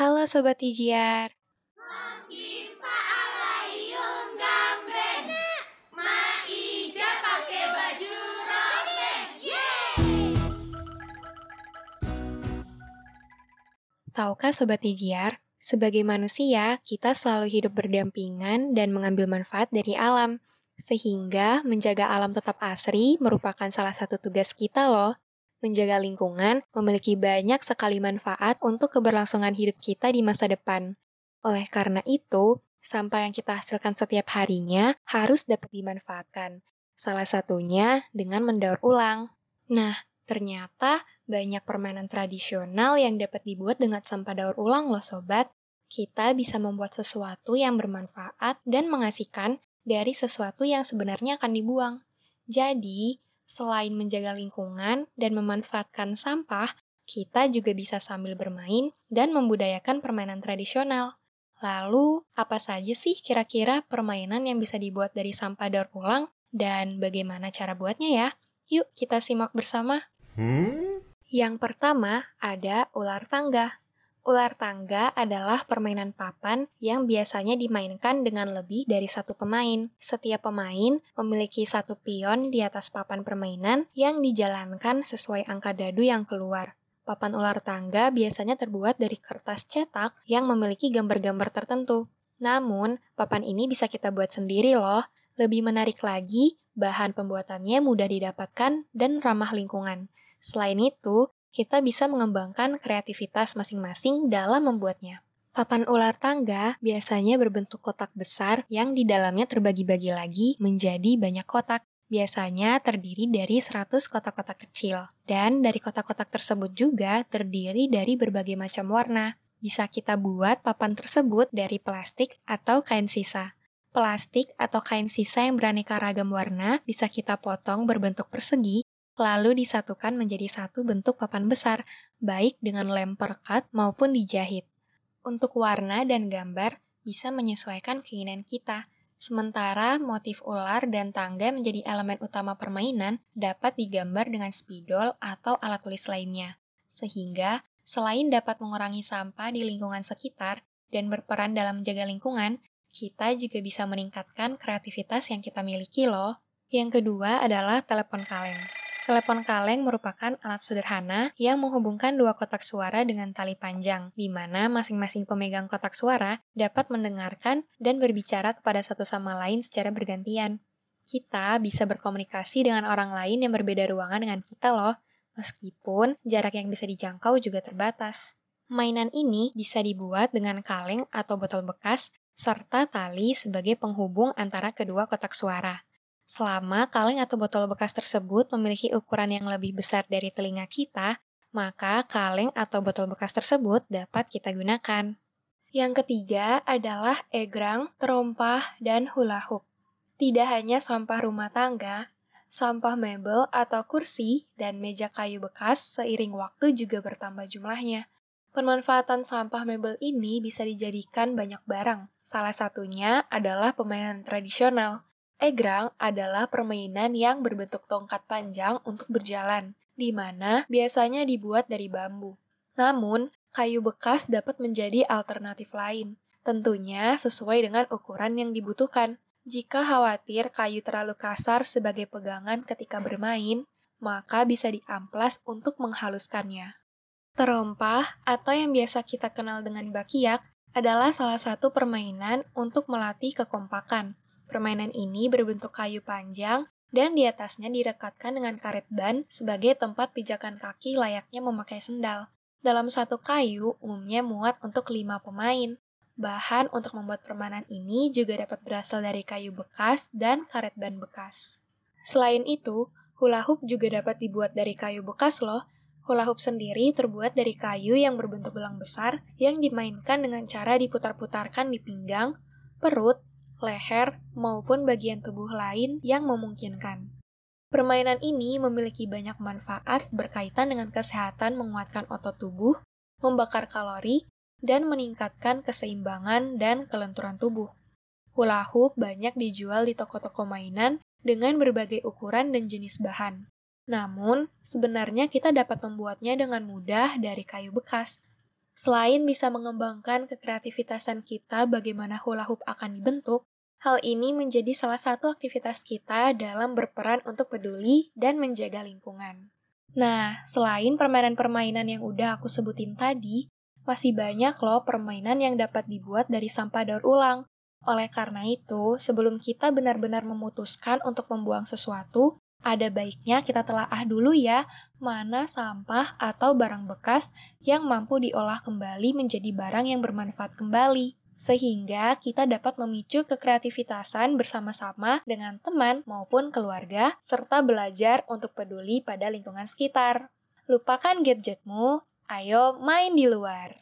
Halo Sobat Ijiar. Tahukah Sobat Ijiar, sebagai manusia, kita selalu hidup berdampingan dan mengambil manfaat dari alam. Sehingga menjaga alam tetap asri merupakan salah satu tugas kita loh. Menjaga lingkungan memiliki banyak sekali manfaat untuk keberlangsungan hidup kita di masa depan. Oleh karena itu, sampah yang kita hasilkan setiap harinya harus dapat dimanfaatkan. Salah satunya dengan mendaur ulang. Nah, ternyata banyak permainan tradisional yang dapat dibuat dengan sampah daur ulang loh sobat. Kita bisa membuat sesuatu yang bermanfaat dan mengasihkan dari sesuatu yang sebenarnya akan dibuang. Jadi, selain menjaga lingkungan dan memanfaatkan sampah, kita juga bisa sambil bermain dan membudayakan permainan tradisional. Lalu, apa saja sih kira-kira permainan yang bisa dibuat dari sampah daur ulang dan bagaimana cara buatnya ya? Yuk kita simak bersama. Hmm? Yang pertama ada ular tangga. Ular tangga adalah permainan papan yang biasanya dimainkan dengan lebih dari satu pemain. Setiap pemain memiliki satu pion di atas papan permainan yang dijalankan sesuai angka dadu yang keluar. Papan ular tangga biasanya terbuat dari kertas cetak yang memiliki gambar-gambar tertentu. Namun, papan ini bisa kita buat sendiri loh. Lebih menarik lagi, bahan pembuatannya mudah didapatkan dan ramah lingkungan. Selain itu, kita bisa mengembangkan kreativitas masing-masing dalam membuatnya. Papan ular tangga biasanya berbentuk kotak besar yang di dalamnya terbagi-bagi lagi menjadi banyak kotak. Biasanya terdiri dari 100 kotak-kotak kecil. Dan dari kotak-kotak tersebut juga terdiri dari berbagai macam warna. Bisa kita buat papan tersebut dari plastik atau kain sisa. Plastik atau kain sisa yang beraneka ragam warna bisa kita potong berbentuk persegi lalu disatukan menjadi satu bentuk papan besar, baik dengan lem perekat maupun dijahit. Untuk warna dan gambar bisa menyesuaikan keinginan kita, sementara motif ular dan tangga menjadi elemen utama permainan dapat digambar dengan spidol atau alat tulis lainnya. Sehingga, selain dapat mengurangi sampah di lingkungan sekitar dan berperan dalam menjaga lingkungan, kita juga bisa meningkatkan kreativitas yang kita miliki loh. Yang kedua adalah telepon kaleng. Telepon kaleng merupakan alat sederhana yang menghubungkan dua kotak suara dengan tali panjang, di mana masing-masing pemegang kotak suara dapat mendengarkan dan berbicara kepada satu sama lain secara bergantian. Kita bisa berkomunikasi dengan orang lain yang berbeda ruangan dengan kita loh, meskipun jarak yang bisa dijangkau juga terbatas. Mainan ini bisa dibuat dengan kaleng atau botol bekas serta tali sebagai penghubung antara kedua kotak suara. Selama kaleng atau botol bekas tersebut memiliki ukuran yang lebih besar dari telinga kita, maka kaleng atau botol bekas tersebut dapat kita gunakan. Yang ketiga adalah egrang, terompah, dan hula hoop. Tidak hanya sampah rumah tangga, sampah mebel atau kursi dan meja kayu bekas seiring waktu juga bertambah jumlahnya. Pemanfaatan sampah mebel ini bisa dijadikan banyak barang. Salah satunya adalah pemainan tradisional, Egrang adalah permainan yang berbentuk tongkat panjang untuk berjalan, di mana biasanya dibuat dari bambu. Namun, kayu bekas dapat menjadi alternatif lain, tentunya sesuai dengan ukuran yang dibutuhkan. Jika khawatir kayu terlalu kasar sebagai pegangan ketika bermain, maka bisa diamplas untuk menghaluskannya. Terompah, atau yang biasa kita kenal dengan bakiak, adalah salah satu permainan untuk melatih kekompakan. Permainan ini berbentuk kayu panjang dan di atasnya direkatkan dengan karet ban sebagai tempat pijakan kaki layaknya memakai sendal. Dalam satu kayu umumnya muat untuk lima pemain. Bahan untuk membuat permainan ini juga dapat berasal dari kayu bekas dan karet ban bekas. Selain itu, hula hoop juga dapat dibuat dari kayu bekas loh. Hula hoop sendiri terbuat dari kayu yang berbentuk gelang besar yang dimainkan dengan cara diputar-putarkan di pinggang, perut, leher, maupun bagian tubuh lain yang memungkinkan. Permainan ini memiliki banyak manfaat berkaitan dengan kesehatan menguatkan otot tubuh, membakar kalori, dan meningkatkan keseimbangan dan kelenturan tubuh. Hula hoop banyak dijual di toko-toko mainan dengan berbagai ukuran dan jenis bahan. Namun, sebenarnya kita dapat membuatnya dengan mudah dari kayu bekas. Selain bisa mengembangkan kekreativitasan kita bagaimana hula hoop akan dibentuk, hal ini menjadi salah satu aktivitas kita dalam berperan untuk peduli dan menjaga lingkungan. Nah, selain permainan-permainan yang udah aku sebutin tadi, masih banyak loh permainan yang dapat dibuat dari sampah daur ulang. Oleh karena itu, sebelum kita benar-benar memutuskan untuk membuang sesuatu, ada baiknya kita telaah dulu ya, mana sampah atau barang bekas yang mampu diolah kembali menjadi barang yang bermanfaat kembali. Sehingga kita dapat memicu kekreativitasan bersama-sama dengan teman maupun keluarga, serta belajar untuk peduli pada lingkungan sekitar. Lupakan gadgetmu, ayo main di luar.